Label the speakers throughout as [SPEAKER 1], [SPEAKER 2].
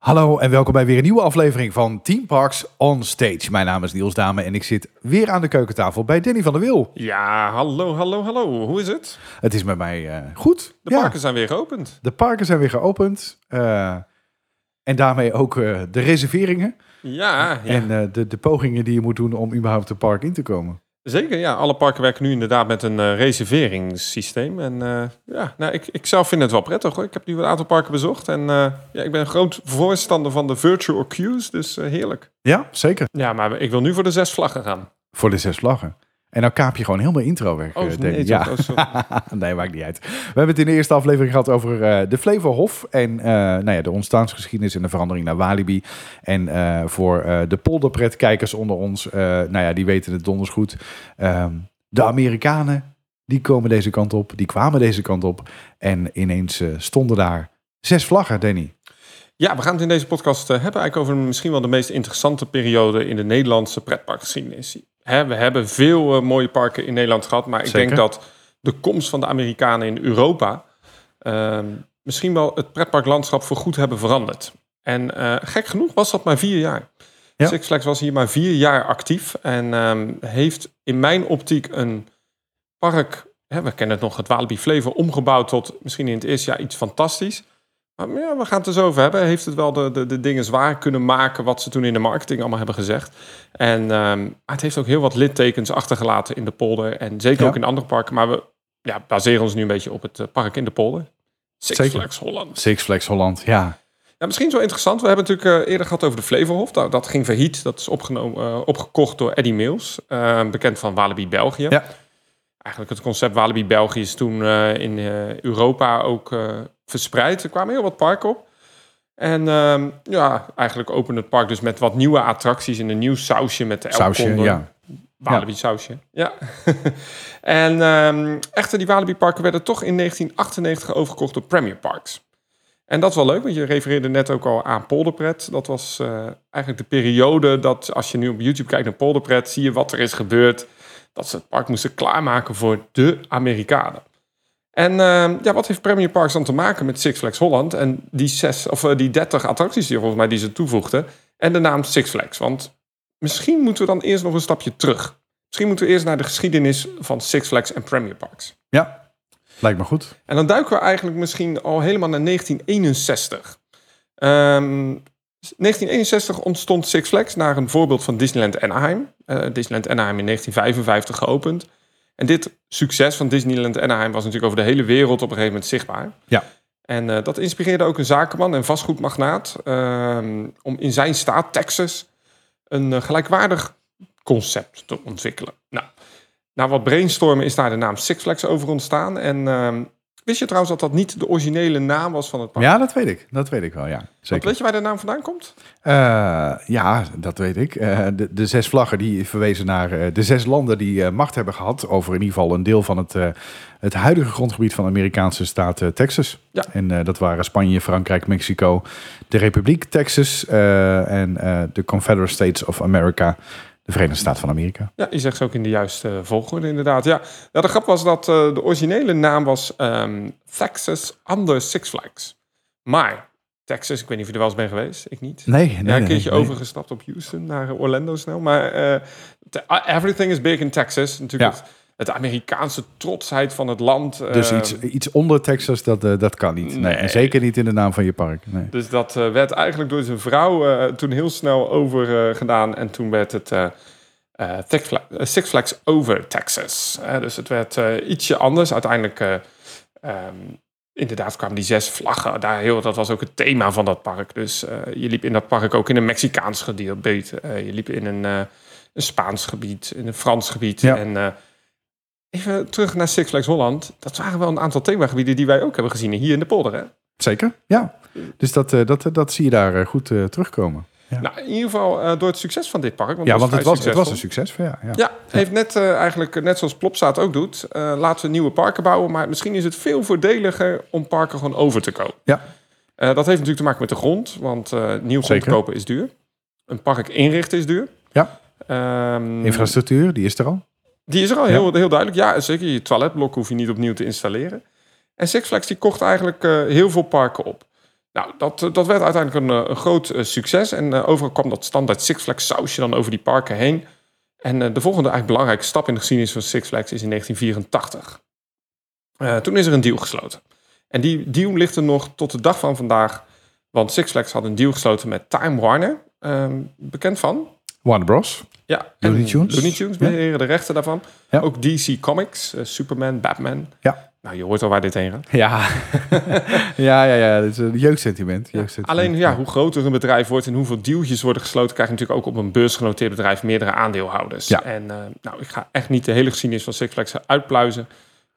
[SPEAKER 1] Hallo en welkom bij weer een nieuwe aflevering van Team Parks on Stage. Mijn naam is Niels Dame en ik zit weer aan de keukentafel bij Danny van der Wil.
[SPEAKER 2] Ja, hallo, hallo, hallo. Hoe is het?
[SPEAKER 1] Het is met mij eh, goed.
[SPEAKER 2] De
[SPEAKER 1] Ja,
[SPEAKER 2] parken zijn weer geopend.
[SPEAKER 1] de parken zijn weer geopend. eh, en daarmee ook eh, de reserveringen
[SPEAKER 2] Ja, ja.
[SPEAKER 1] en de, de pogingen die je moet doen om überhaupt het park in te komen.
[SPEAKER 2] Zeker. Ja, alle parken werken nu inderdaad met een eh, reserveringssysteem. En eh, ja, nou, ik, ik zelf vind het wel prettig hoor. Ik heb nu een aantal parken bezocht. En eh, ja, ik ben een groot voorstander van de virtual queues. Dus heerlijk.
[SPEAKER 1] Ja, zeker.
[SPEAKER 2] Ja, maar ik wil nu voor de zes vlaggen gaan.
[SPEAKER 1] Voor de zes vlaggen. En dan kaap je gewoon helemaal intro weg,
[SPEAKER 2] Oh,
[SPEAKER 1] eh,
[SPEAKER 2] nee,
[SPEAKER 1] ja.
[SPEAKER 2] Oh,
[SPEAKER 1] nee, maakt niet uit. We hebben het in de eerste aflevering gehad over eh, de Flevohof. En eh, nou ja, de ontstaansgeschiedenis en de verandering naar Walibi. En voor de polderpretkijkers onder ons, nou ja, die weten het donders goed. Ehm, de Amerikanen, die komen deze kant op. Die kwamen deze kant op. En ineens stonden daar zes vlaggen, Danny.
[SPEAKER 2] Ja, we gaan het in deze podcast hebben eigenlijk over misschien wel de meest interessante periode in de Nederlandse pretparkgeschiedenis. Hè, we hebben veel eh, mooie parken in Nederland gehad, maar ik
[SPEAKER 1] Zeker.
[SPEAKER 2] denk dat de komst van de Amerikanen in Europa ehm, misschien wel het pretparklandschap voor goed hebben veranderd. En eh, gek genoeg was dat maar vier jaar.
[SPEAKER 1] Ja.
[SPEAKER 2] Six Flags was hier maar vier jaar actief en ehm, heeft in mijn optiek een park, hè, we kennen het nog, het Walibi Flevo, omgebouwd tot misschien in het eerste jaar iets fantastisch. Ja, we gaan het er zo over hebben. Heeft het wel de, de, de dingen zwaar kunnen maken wat ze toen in de marketing allemaal hebben gezegd. En ehm, het heeft ook heel wat littekens achtergelaten in de polder. En zeker
[SPEAKER 1] Ja.
[SPEAKER 2] ook in andere parken. Maar we ja, baseren ons nu een beetje op het eh, park in de polder. Six
[SPEAKER 1] Zeker.
[SPEAKER 2] Flags Holland.
[SPEAKER 1] Six Flags Holland, ja.
[SPEAKER 2] Ja, misschien zo interessant. We hebben het natuurlijk eh, eerder gehad over de Flevohof. Dat, dat ging failliet. Dat is opgenomen, eh, opgekocht door Eddie Mills. eh, bekend van Walibi België.
[SPEAKER 1] Ja.
[SPEAKER 2] Eigenlijk het concept Walibi België is toen in Europa ook verspreid. Er kwamen heel wat parken op. En ehm, ja, eigenlijk opende het park dus met wat nieuwe attracties en een nieuw sausje met de
[SPEAKER 1] Sausje,
[SPEAKER 2] Elfkonden.
[SPEAKER 1] ja.
[SPEAKER 2] Walibi sausje, ja. en ehm, echter, die Walibi parken werden toch in 1998 overgekocht door Premier Parks. En dat is wel leuk, want je refereerde net ook al aan Polderpret. Dat was eh, eigenlijk de periode dat, als je nu op YouTube kijkt naar Polderpret, zie je wat er is gebeurd. Dat ze het park moesten klaarmaken voor de Amerikanen. En ehm, ja, wat heeft Premier Parks dan te maken met Six Flags Holland en die, zes, of, eh, die 30 attracties die volgens mij die ze toevoegden en de naam Six Flags? Want misschien moeten we dan eerst nog een stapje terug. Misschien moeten we eerst naar de geschiedenis van Six Flags en Premier Parks.
[SPEAKER 1] Ja, lijkt me goed.
[SPEAKER 2] En dan duiken we eigenlijk misschien al helemaal naar 1961. Ehm, 1961 ontstond Six Flags naar een voorbeeld van Disneyland Anaheim. Eh, Disneyland Anaheim in 1955 geopend. En dit succes van Disneyland Anaheim was natuurlijk over de hele wereld op een gegeven moment zichtbaar.
[SPEAKER 1] Ja.
[SPEAKER 2] En eh, dat inspireerde ook een zakenman en vastgoedmagnaat ehm, om in zijn staat, Texas, een eh, gelijkwaardig concept te ontwikkelen. Nou, na wat brainstormen is daar de naam Six Flags over ontstaan. En ehm, wist je trouwens dat dat niet de originele naam was van het park?
[SPEAKER 1] Ja, dat weet ik. Dat weet ik wel, ja.
[SPEAKER 2] Want
[SPEAKER 1] Zeker.
[SPEAKER 2] weet je waar de naam vandaan komt?
[SPEAKER 1] Eh, ja, dat weet ik. Eh, de, de zes vlaggen die verwezen naar eh, de zes landen die macht hebben gehad over in ieder geval een deel van het, het huidige grondgebied van de Amerikaanse staat Texas.
[SPEAKER 2] Ja.
[SPEAKER 1] En dat waren Spanje, Frankrijk, Mexico, de Republiek Texas en de Confederate States of America, de Verenigde Staten van Amerika.
[SPEAKER 2] Ja, je zegt ze ook in de juiste eh, volgorde inderdaad. Ja, ja de grap was dat eh, de originele naam was ehm, Texas Under Six Flags. Maar Texas, ik weet niet of je er wel eens bent geweest. Ik niet.
[SPEAKER 1] Nee, nee,
[SPEAKER 2] ja, een keertje
[SPEAKER 1] nee.
[SPEAKER 2] overgestapt op Houston naar Orlando snel. Maar eh, everything is big in Texas. Natuurlijk
[SPEAKER 1] Ja.
[SPEAKER 2] Het, Amerikaanse trotsheid van het land.
[SPEAKER 1] Dus iets, iets onder Texas, dat, eh, dat kan niet. Nee. zeker niet in de naam van je park. Nee.
[SPEAKER 2] Dus dat eh, werd eigenlijk door zijn vrouw eh, toen heel snel over gedaan. En toen werd het Six Fla- Six Flags over Texas. Dus het werd ietsje anders. Uiteindelijk, eh, ehm, inderdaad, kwamen die zes vlaggen. Daar heel, dat was ook het thema van dat park. Dus je liep in dat park ook in een Mexicaans gebied. Je liep in een, een Spaans gebied, in een Frans gebied.
[SPEAKER 1] Ja.
[SPEAKER 2] En even terug naar Six Flags Holland. Dat waren wel een aantal themagebieden die wij ook hebben gezien hier in de polder. Hè?
[SPEAKER 1] Zeker, ja. Dus dat, eh, dat, dat zie je daar eh, goed eh, terugkomen. Ja.
[SPEAKER 2] Nou, in ieder geval door het succes van dit park. Want
[SPEAKER 1] Ja, want het was, het was een succes. Ja, ja.
[SPEAKER 2] Ja, heeft net eigenlijk, net zoals Plopsaat ook doet, eh, laten we nieuwe parken bouwen. Maar misschien is het veel voordeliger om parken gewoon over te kopen.
[SPEAKER 1] Ja.
[SPEAKER 2] Dat heeft natuurlijk te maken met de grond, want nieuw grond kopen is duur. Een park inrichten is duur.
[SPEAKER 1] Ja.
[SPEAKER 2] Ehm,
[SPEAKER 1] Infrastructuur, die is er al.
[SPEAKER 2] Die is er al
[SPEAKER 1] Ja.
[SPEAKER 2] heel, heel duidelijk. Ja, zeker. Je toiletblok hoef je niet opnieuw te installeren. En Six Flags die kocht eigenlijk eh, heel veel parken op. Nou, dat, dat werd uiteindelijk een, een groot succes. En overal kwam dat standaard Six Flags sausje dan over die parken heen. En de volgende eigenlijk belangrijke stap in de geschiedenis van Six Flags is in 1984. toen is er een deal gesloten. En die deal ligt er nog tot de dag van vandaag. Want Six Flags had een deal gesloten met Time Warner. Ehm, bekend van?
[SPEAKER 1] Warner Bros.
[SPEAKER 2] Ja,
[SPEAKER 1] Looney Tunes.
[SPEAKER 2] Looney Tunes beheren de rechten daarvan.
[SPEAKER 1] Ja.
[SPEAKER 2] Ook DC Comics, uh, Superman, Batman.
[SPEAKER 1] Ja.
[SPEAKER 2] Nou, je hoort al waar dit heen gaat.
[SPEAKER 1] Ja, ja, ja, ja. Dat is een jeugdsentiment. jeugdsentiment.
[SPEAKER 2] Alleen, ja, hoe groter een bedrijf wordt en hoeveel dealtjes worden gesloten, krijg je natuurlijk ook op een beursgenoteerd bedrijf meerdere aandeelhouders.
[SPEAKER 1] Ja.
[SPEAKER 2] En uh, nou, ik ga echt niet de hele geschiedenis van Six Flags uitpluizen.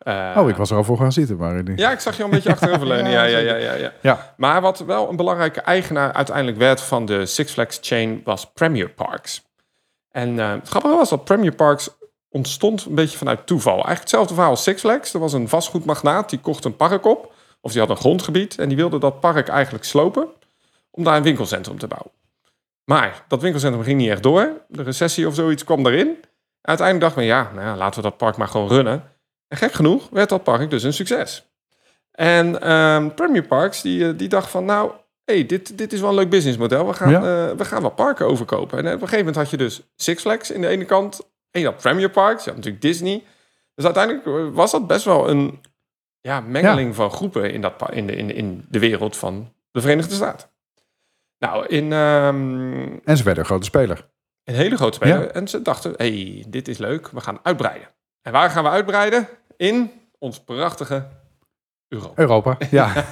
[SPEAKER 1] Uh, oh, ik was er al voor gaan zitten, maar...
[SPEAKER 2] Ja, ik zag je al een beetje achteroverleunen. ja, ja, ja, ja, ja,
[SPEAKER 1] ja.
[SPEAKER 2] Maar wat wel een belangrijke eigenaar uiteindelijk werd van de Six Flags chain was Premier Parks. En uh, het grappige was dat Premier Parks ontstond een beetje vanuit toeval. Eigenlijk hetzelfde verhaal als Six Flags. Er was een vastgoedmagnaat, die kocht een park op. Of die had een grondgebied en die wilde dat park eigenlijk slopen. Om daar een winkelcentrum te bouwen. Maar dat winkelcentrum ging niet echt door. De recessie of zoiets kwam erin. Uiteindelijk dacht men, ja, nou ja, laten we dat park maar gewoon runnen. En gek genoeg werd dat park dus een succes. En um, Premier Parks die, die dacht van, nou, hey, dit, dit is wel een leuk businessmodel. We gaan,
[SPEAKER 1] Ja.
[SPEAKER 2] uh, we gaan wat parken overkopen. En op een gegeven moment had je dus Six Flags in de ene kant. En je had Premier Parks, je had natuurlijk Disney. Dus uiteindelijk uh, was dat best wel een ja, mengeling van groepen in, dat, in, de, in, in de wereld van de Verenigde Staten. Nou, in um,
[SPEAKER 1] En ze werden een grote speler.
[SPEAKER 2] een hele grote speler.
[SPEAKER 1] Ja.
[SPEAKER 2] En ze dachten, hey, dit is leuk, we gaan uitbreiden. En waar gaan we uitbreiden? In ons prachtige Europa.
[SPEAKER 1] Europa, ja.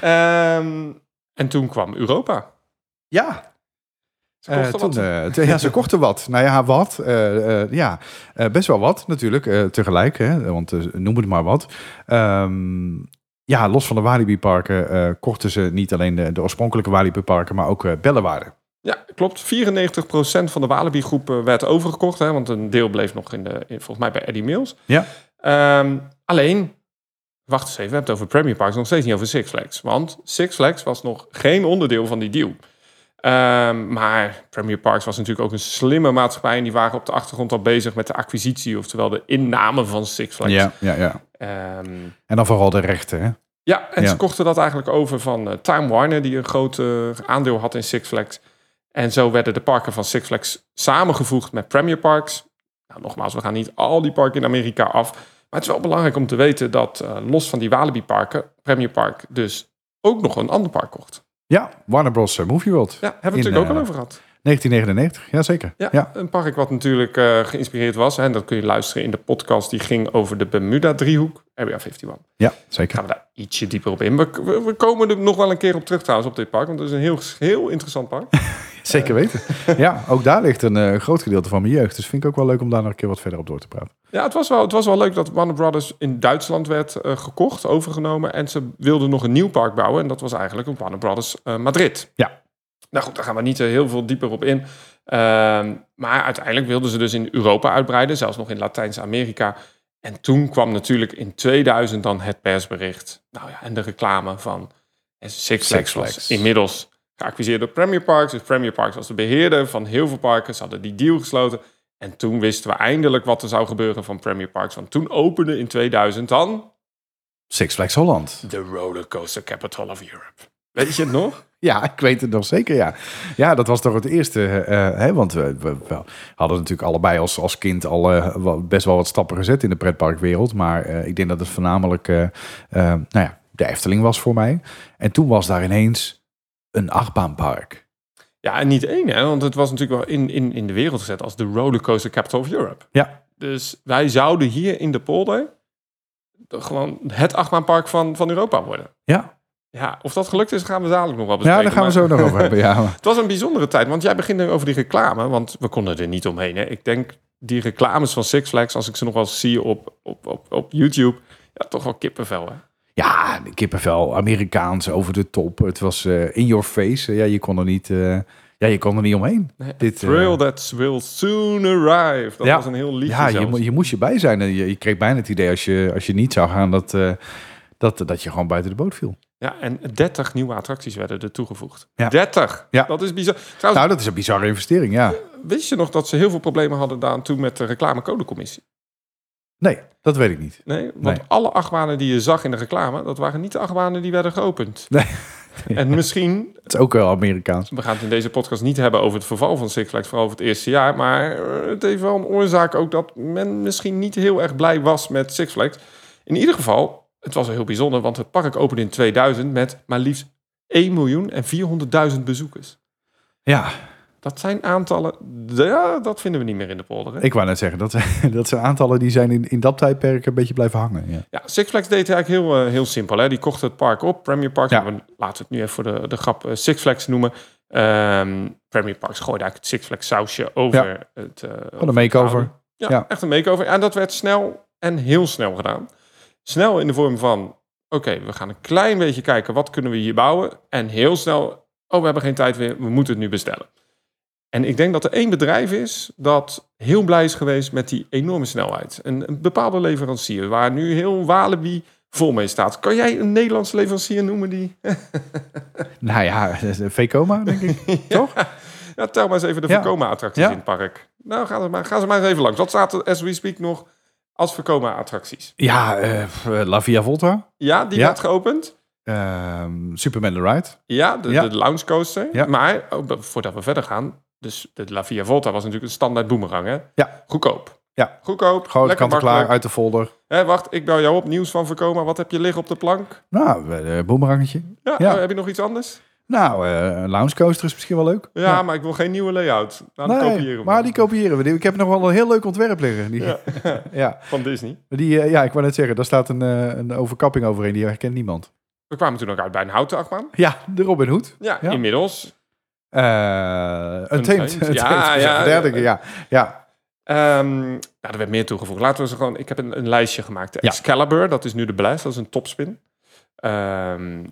[SPEAKER 2] Ehm, en toen kwam Europa.
[SPEAKER 1] ja.
[SPEAKER 2] Ze kochten
[SPEAKER 1] Eh, toen,
[SPEAKER 2] wat.
[SPEAKER 1] eh, t- ja, ze kochten wat. Nou ja, wat. Eh, eh, ja, Eh, best wel wat natuurlijk, eh, tegelijk. Hè, want noem het maar wat. Ehm, ja, los van de Walibi-parken eh, kochten ze niet alleen de, de oorspronkelijke Walibi-parken, maar ook uh, Bellewaarde.
[SPEAKER 2] Ja, klopt. 94% van de Walibi-groep werd overgekocht. Hè, want een deel bleef nog in de, in, volgens mij bij Eddie Mills.
[SPEAKER 1] Ja.
[SPEAKER 2] Ehm, alleen, wacht eens even, we hebben het over Premier Parks, nog steeds niet over Six Flags. Want Six Flags was nog geen onderdeel van die deal. Ehm, maar Premier Parks was natuurlijk ook een slimme maatschappij. En die waren op de achtergrond al bezig met de acquisitie, oftewel de inname van Six Flags.
[SPEAKER 1] Ja, ja, ja.
[SPEAKER 2] Ehm,
[SPEAKER 1] En dan vooral de rechten. Hè?
[SPEAKER 2] ja, en
[SPEAKER 1] Ja.
[SPEAKER 2] ze kochten dat eigenlijk over van eh, Time Warner, die een groot aandeel had in Six Flags. En zo werden de parken van Six Flags samengevoegd met Premier Parks. Nou, nogmaals, we gaan niet al die parken in Amerika af. Maar het is wel belangrijk om te weten dat eh, los van die Walibi-parken, Premier Park dus ook nog een ander park kocht.
[SPEAKER 1] Ja, Warner Bros. eh, Movie World.
[SPEAKER 2] Ja, hebben we het
[SPEAKER 1] In,
[SPEAKER 2] natuurlijk ook
[SPEAKER 1] eh,
[SPEAKER 2] al over gehad.
[SPEAKER 1] 1999, jazeker.
[SPEAKER 2] Ja,
[SPEAKER 1] ja.
[SPEAKER 2] een park wat natuurlijk eh, geïnspireerd was. En dat kun je luisteren in de podcast die ging over de Bermuda-driehoek, Area 51.
[SPEAKER 1] Ja, zeker.
[SPEAKER 2] gaan we daar ietsje dieper op in. We, we, we komen er nog wel een keer op terug trouwens op dit park. Want het is een heel, heel interessant park.
[SPEAKER 1] Zeker weten. ja, ook daar ligt een eh, groot gedeelte van mijn jeugd. Dus vind ik ook wel leuk om daar nog een keer wat verder op door te praten.
[SPEAKER 2] Ja, het was wel, het was wel leuk dat Warner Brothers in Duitsland werd eh, gekocht, overgenomen. En ze wilden nog een nieuw park bouwen. En dat was eigenlijk een Warner Brothers eh, Madrid.
[SPEAKER 1] Ja.
[SPEAKER 2] Nou goed, daar gaan we niet eh, heel veel dieper op in. Ehm, maar uiteindelijk wilden ze dus in Europa uitbreiden. Zelfs nog in Latijns-Amerika. En toen kwam natuurlijk in 2000 dan het persbericht. Nou ja, en de reclame van Six Flags,
[SPEAKER 1] Six
[SPEAKER 2] was
[SPEAKER 1] Flags.
[SPEAKER 2] inmiddels geacquiseerd door Premier Parks. Dus Premier Parks was de beheerder van heel veel parken. Ze hadden die deal gesloten. En toen wisten we eindelijk wat er zou gebeuren van Premier Parks. Want toen opende in 2000 dan
[SPEAKER 1] Six Flags Holland.
[SPEAKER 2] de rollercoaster capital of Europe. Weet je het nog?
[SPEAKER 1] Ja, ik weet het nog zeker, ja. Ja, dat was toch het eerste. eh, hè, want we, we, we hadden natuurlijk allebei als, als kind al eh, best wel wat stappen gezet in de pretparkwereld. Maar eh, ik denk dat het voornamelijk eh, eh, nou ja, de Efteling was voor mij. En toen was daar ineens een achtbaanpark.
[SPEAKER 2] Ja, en niet één, hè? want het was natuurlijk wel in, in, in de wereld gezet als de rollercoaster capital of Europe.
[SPEAKER 1] Ja.
[SPEAKER 2] Dus wij zouden hier in de polder de- gewoon het achtbaanpark van, van Europa worden.
[SPEAKER 1] Ja,
[SPEAKER 2] Ja, of dat gelukt is, gaan we dadelijk nog wel
[SPEAKER 1] ja
[SPEAKER 2] bespreken.
[SPEAKER 1] daar gaan we zo nog over hebben. Ja,
[SPEAKER 2] Het was een bijzondere tijd, want jij begint nu over die reclame, want we konden er niet omheen. Hè? Ik denk die reclames van Six Flags, als ik ze nog wel zie op, op, op, op YouTube, ja, toch wel kippenvel, hè?
[SPEAKER 1] Ja kippenvel, Amerikaans, over de top. Het was eh, in your face. ja, je kon er niet, eh, ja, je kon er niet omheen. Dit, eh,
[SPEAKER 2] Thrill that will soon arrive. Dat
[SPEAKER 1] Ja.
[SPEAKER 2] was een heel liedje
[SPEAKER 1] Ja, je,
[SPEAKER 2] zelfs.
[SPEAKER 1] je moest je bij zijn. En je, je kreeg bijna het idee als je, als je niet zou gaan dat, dat, dat je gewoon buiten de boot viel.
[SPEAKER 2] Ja, en 30 nieuwe attracties werden er toegevoegd.
[SPEAKER 1] Ja.
[SPEAKER 2] 30!
[SPEAKER 1] Ja.
[SPEAKER 2] Dat is bizar. Trouwens,
[SPEAKER 1] Nou, dat is een bizarre investering, ja.
[SPEAKER 2] wist je nog dat ze heel veel problemen hadden daar toen met de reclamecodecommissie?
[SPEAKER 1] Nee, dat weet ik niet.
[SPEAKER 2] Nee, want
[SPEAKER 1] Nee.
[SPEAKER 2] alle achtbanen die je zag in de reclame, dat waren niet de achtbanen die werden geopend.
[SPEAKER 1] Nee.
[SPEAKER 2] En misschien,
[SPEAKER 1] Het is ook wel Amerikaans.
[SPEAKER 2] we gaan het in deze podcast niet hebben over het verval van Six Flags, vooral over het eerste jaar, maar eh, het heeft wel een oorzaak ook dat men misschien niet heel erg blij was met Six Flags. In ieder geval, het was wel heel bijzonder, want het park opende in 2000 met maar liefst 1 miljoen en 400.000 bezoekers.
[SPEAKER 1] Ja,
[SPEAKER 2] Dat zijn aantallen, ja, dat vinden we niet meer in de polder. hè?
[SPEAKER 1] ik wou net zeggen, dat, dat zijn aantallen die zijn in, in dat tijdperk een beetje blijven hangen. Ja.
[SPEAKER 2] Ja, Six Flags deed eigenlijk heel, eh, heel simpel. Hè? Die kochten het park op, Premier Parks.
[SPEAKER 1] Ja.
[SPEAKER 2] laten we het nu even voor de, de grap eh, Six Flags noemen. Ehm, Premier Parks gooide eigenlijk het Six Flags sausje over het... eh, over
[SPEAKER 1] een makeover.
[SPEAKER 2] Ja. echt een makeover. En dat werd snel en heel snel gedaan. Snel in de vorm van... Oké, we gaan een klein beetje kijken, wat kunnen we hier bouwen? En heel snel, oh, we hebben geen tijd meer, we moeten het nu bestellen. En ik denk dat er één bedrijf is dat heel blij is geweest met die enorme snelheid. Een, een bepaalde leverancier, waar nu heel Walibi vol mee staat. Kan jij een Nederlandse leverancier noemen die...
[SPEAKER 1] Nou ja, Vekoma, denk ik. Toch?
[SPEAKER 2] Ja, tel maar eens even de
[SPEAKER 1] Ja.
[SPEAKER 2] Vekoma-attracties
[SPEAKER 1] Ja.
[SPEAKER 2] in het park. Nou, ga, er maar, ga ze maar eens even langs. Wat staat er, as we speak, nog als Vekoma-attracties?
[SPEAKER 1] Ja, eh, La Via Volta.
[SPEAKER 2] Ja, die werd geopend.
[SPEAKER 1] Ehm, Superman the Ride.
[SPEAKER 2] Ja, de, lounge coaster.
[SPEAKER 1] Ja.
[SPEAKER 2] Maar, oh, voordat we verder gaan... Dus de La Via Volta was natuurlijk een standaard boomerang, hè?
[SPEAKER 1] Ja.
[SPEAKER 2] Goedkoop.
[SPEAKER 1] Ja.
[SPEAKER 2] Goedkoop.
[SPEAKER 1] Grote
[SPEAKER 2] lekker
[SPEAKER 1] kant klaar uit de folder.
[SPEAKER 2] Hè, wacht, ik bel jou op. Nieuws van Vekoma. Wat heb je liggen op de plank?
[SPEAKER 1] Nou, eh boemerangetje.
[SPEAKER 2] Ja,
[SPEAKER 1] Ja.
[SPEAKER 2] oh, heb je nog iets anders?
[SPEAKER 1] Nou, eh, een lounge coaster is misschien wel leuk.
[SPEAKER 2] Ja, maar ik wil geen nieuwe layout. Nou, dan kopiëren
[SPEAKER 1] Nee,
[SPEAKER 2] we
[SPEAKER 1] maar die kopiëren we. Ik heb nog wel een heel leuk ontwerp liggen. Die,
[SPEAKER 2] Ja. Van Disney.
[SPEAKER 1] Die, eh, ja, ik wou net zeggen, daar staat een, eh, een overkapping overheen. Die herkent niemand.
[SPEAKER 2] We kwamen toen ook uit bij een houten achtbaan.
[SPEAKER 1] Ja, de Robin Hood.
[SPEAKER 2] Ja. inmiddels.
[SPEAKER 1] Eh een
[SPEAKER 2] Untamed.
[SPEAKER 1] teent.
[SPEAKER 2] Ja, ja.
[SPEAKER 1] Derde, ja. ja.
[SPEAKER 2] Ehm nou, er werd meer toegevoegd. Laten we ze gewoon... Ik heb een, een lijstje gemaakt. De
[SPEAKER 1] Ja.
[SPEAKER 2] Excalibur, dat is nu de Blast. Dat is een topspin. Ehm,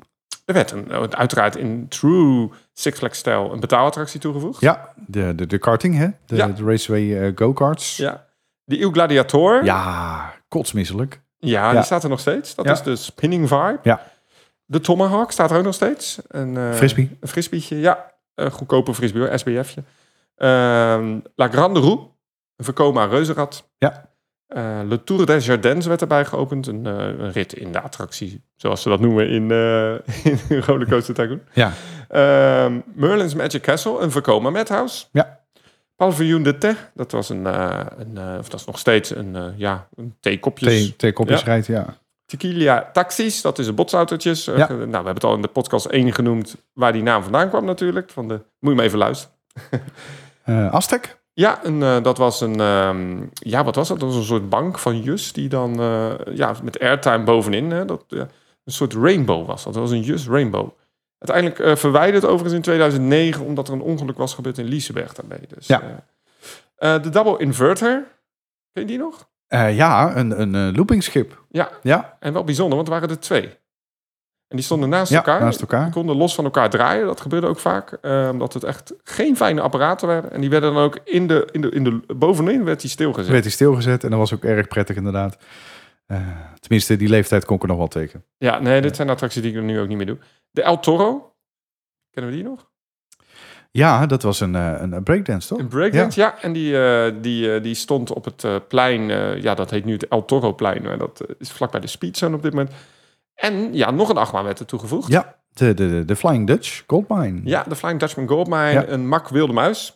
[SPEAKER 2] er werd een, uiteraard in true Six Flags stijl een betaalattractie toegevoegd.
[SPEAKER 1] Ja, de, de, de karting, hè? De,
[SPEAKER 2] Ja.
[SPEAKER 1] de Raceway eh, go-karts. Ja.
[SPEAKER 2] Ja. De Il Gladiator.
[SPEAKER 1] kotsmisselijk.
[SPEAKER 2] Ja,
[SPEAKER 1] Ja.
[SPEAKER 2] die staat er nog steeds. Dat
[SPEAKER 1] Ja.
[SPEAKER 2] is de spinning vibe.
[SPEAKER 1] Ja.
[SPEAKER 2] De Tomahawk staat er ook nog steeds. Een, eh,
[SPEAKER 1] Frisbee.
[SPEAKER 2] Een frisbeetje, ja. Een goedkope frisbee, SBF'je. Ehm La Grande Roue. Een Vekoma reuzenrad.
[SPEAKER 1] Ja.
[SPEAKER 2] Eh, Le Tour des Jardins werd erbij geopend. Een, eh, een rit in de attractie, zoals ze dat noemen in, eh in Rollercoaster Tycoon.
[SPEAKER 1] Ja.
[SPEAKER 2] Ehm, Merlin's Magic Castle, een Vekoma Madhouse.
[SPEAKER 1] Ja.
[SPEAKER 2] Pavillon de Thé, dat was een, eh, een eh, of dat is nog steeds een, eh, ja, een theekopjes.
[SPEAKER 1] Thee, thee kopjes
[SPEAKER 2] Ja.
[SPEAKER 1] rijdt, ja.
[SPEAKER 2] Tequila Taxis, dat is een botsautootjes. Eh,
[SPEAKER 1] Ja.
[SPEAKER 2] Nou, we hebben het al in de podcast 1 genoemd, waar die naam vandaan kwam natuurlijk. Van de, moet je maar even luisteren.
[SPEAKER 1] Eh Aztec.
[SPEAKER 2] Ja, een, eh, dat was een, ehm, ja, wat was dat? Dat was een soort bank van Jus, die dan, ja, met airtime bovenin, hè, dat, ja, een soort rainbow was dat. Dat was een Jus Rainbow. Uiteindelijk verwijderd overigens in 2009, omdat er een ongeluk was gebeurd in Liseberg daarmee. Dus,
[SPEAKER 1] Ja.
[SPEAKER 2] de Double Inverter, ken je die nog?
[SPEAKER 1] Eh, ja, een, een eh, loopingschip.
[SPEAKER 2] Ja,
[SPEAKER 1] Ja,
[SPEAKER 2] En wel bijzonder, want er waren er twee. En die stonden naast
[SPEAKER 1] Ja,
[SPEAKER 2] elkaar.
[SPEAKER 1] naast elkaar.
[SPEAKER 2] Die konden los van elkaar draaien. Dat gebeurde ook vaak. eh, omdat het echt geen fijne apparaten werden. En die werden dan ook in de, in de, in de bovenin werd die stilgezet.
[SPEAKER 1] werd hij stilgezet en dat was ook erg prettig inderdaad. Tenminste, die leeftijd kon ik er nog wel tegen.
[SPEAKER 2] Ja, nee, dit zijn attracties die ik nu ook niet meer doe. De El Toro. Kennen we die nog?
[SPEAKER 1] Ja, dat was een, eh, een breakdance, toch?
[SPEAKER 2] Een breakdance, ja. En die, eh, die, eh, die stond op het plein. ja, dat heet nu het El Toro plein. Maar dat is vlakbij de Speedzone op dit moment. En ja, nog een achtbaan werd er toegevoegd.
[SPEAKER 1] Ja, de, de, de, Flying Dutch Goldmine.
[SPEAKER 2] Ja, de Flying Dutchman Goldmine,
[SPEAKER 1] Ja.
[SPEAKER 2] een mak wilde muis.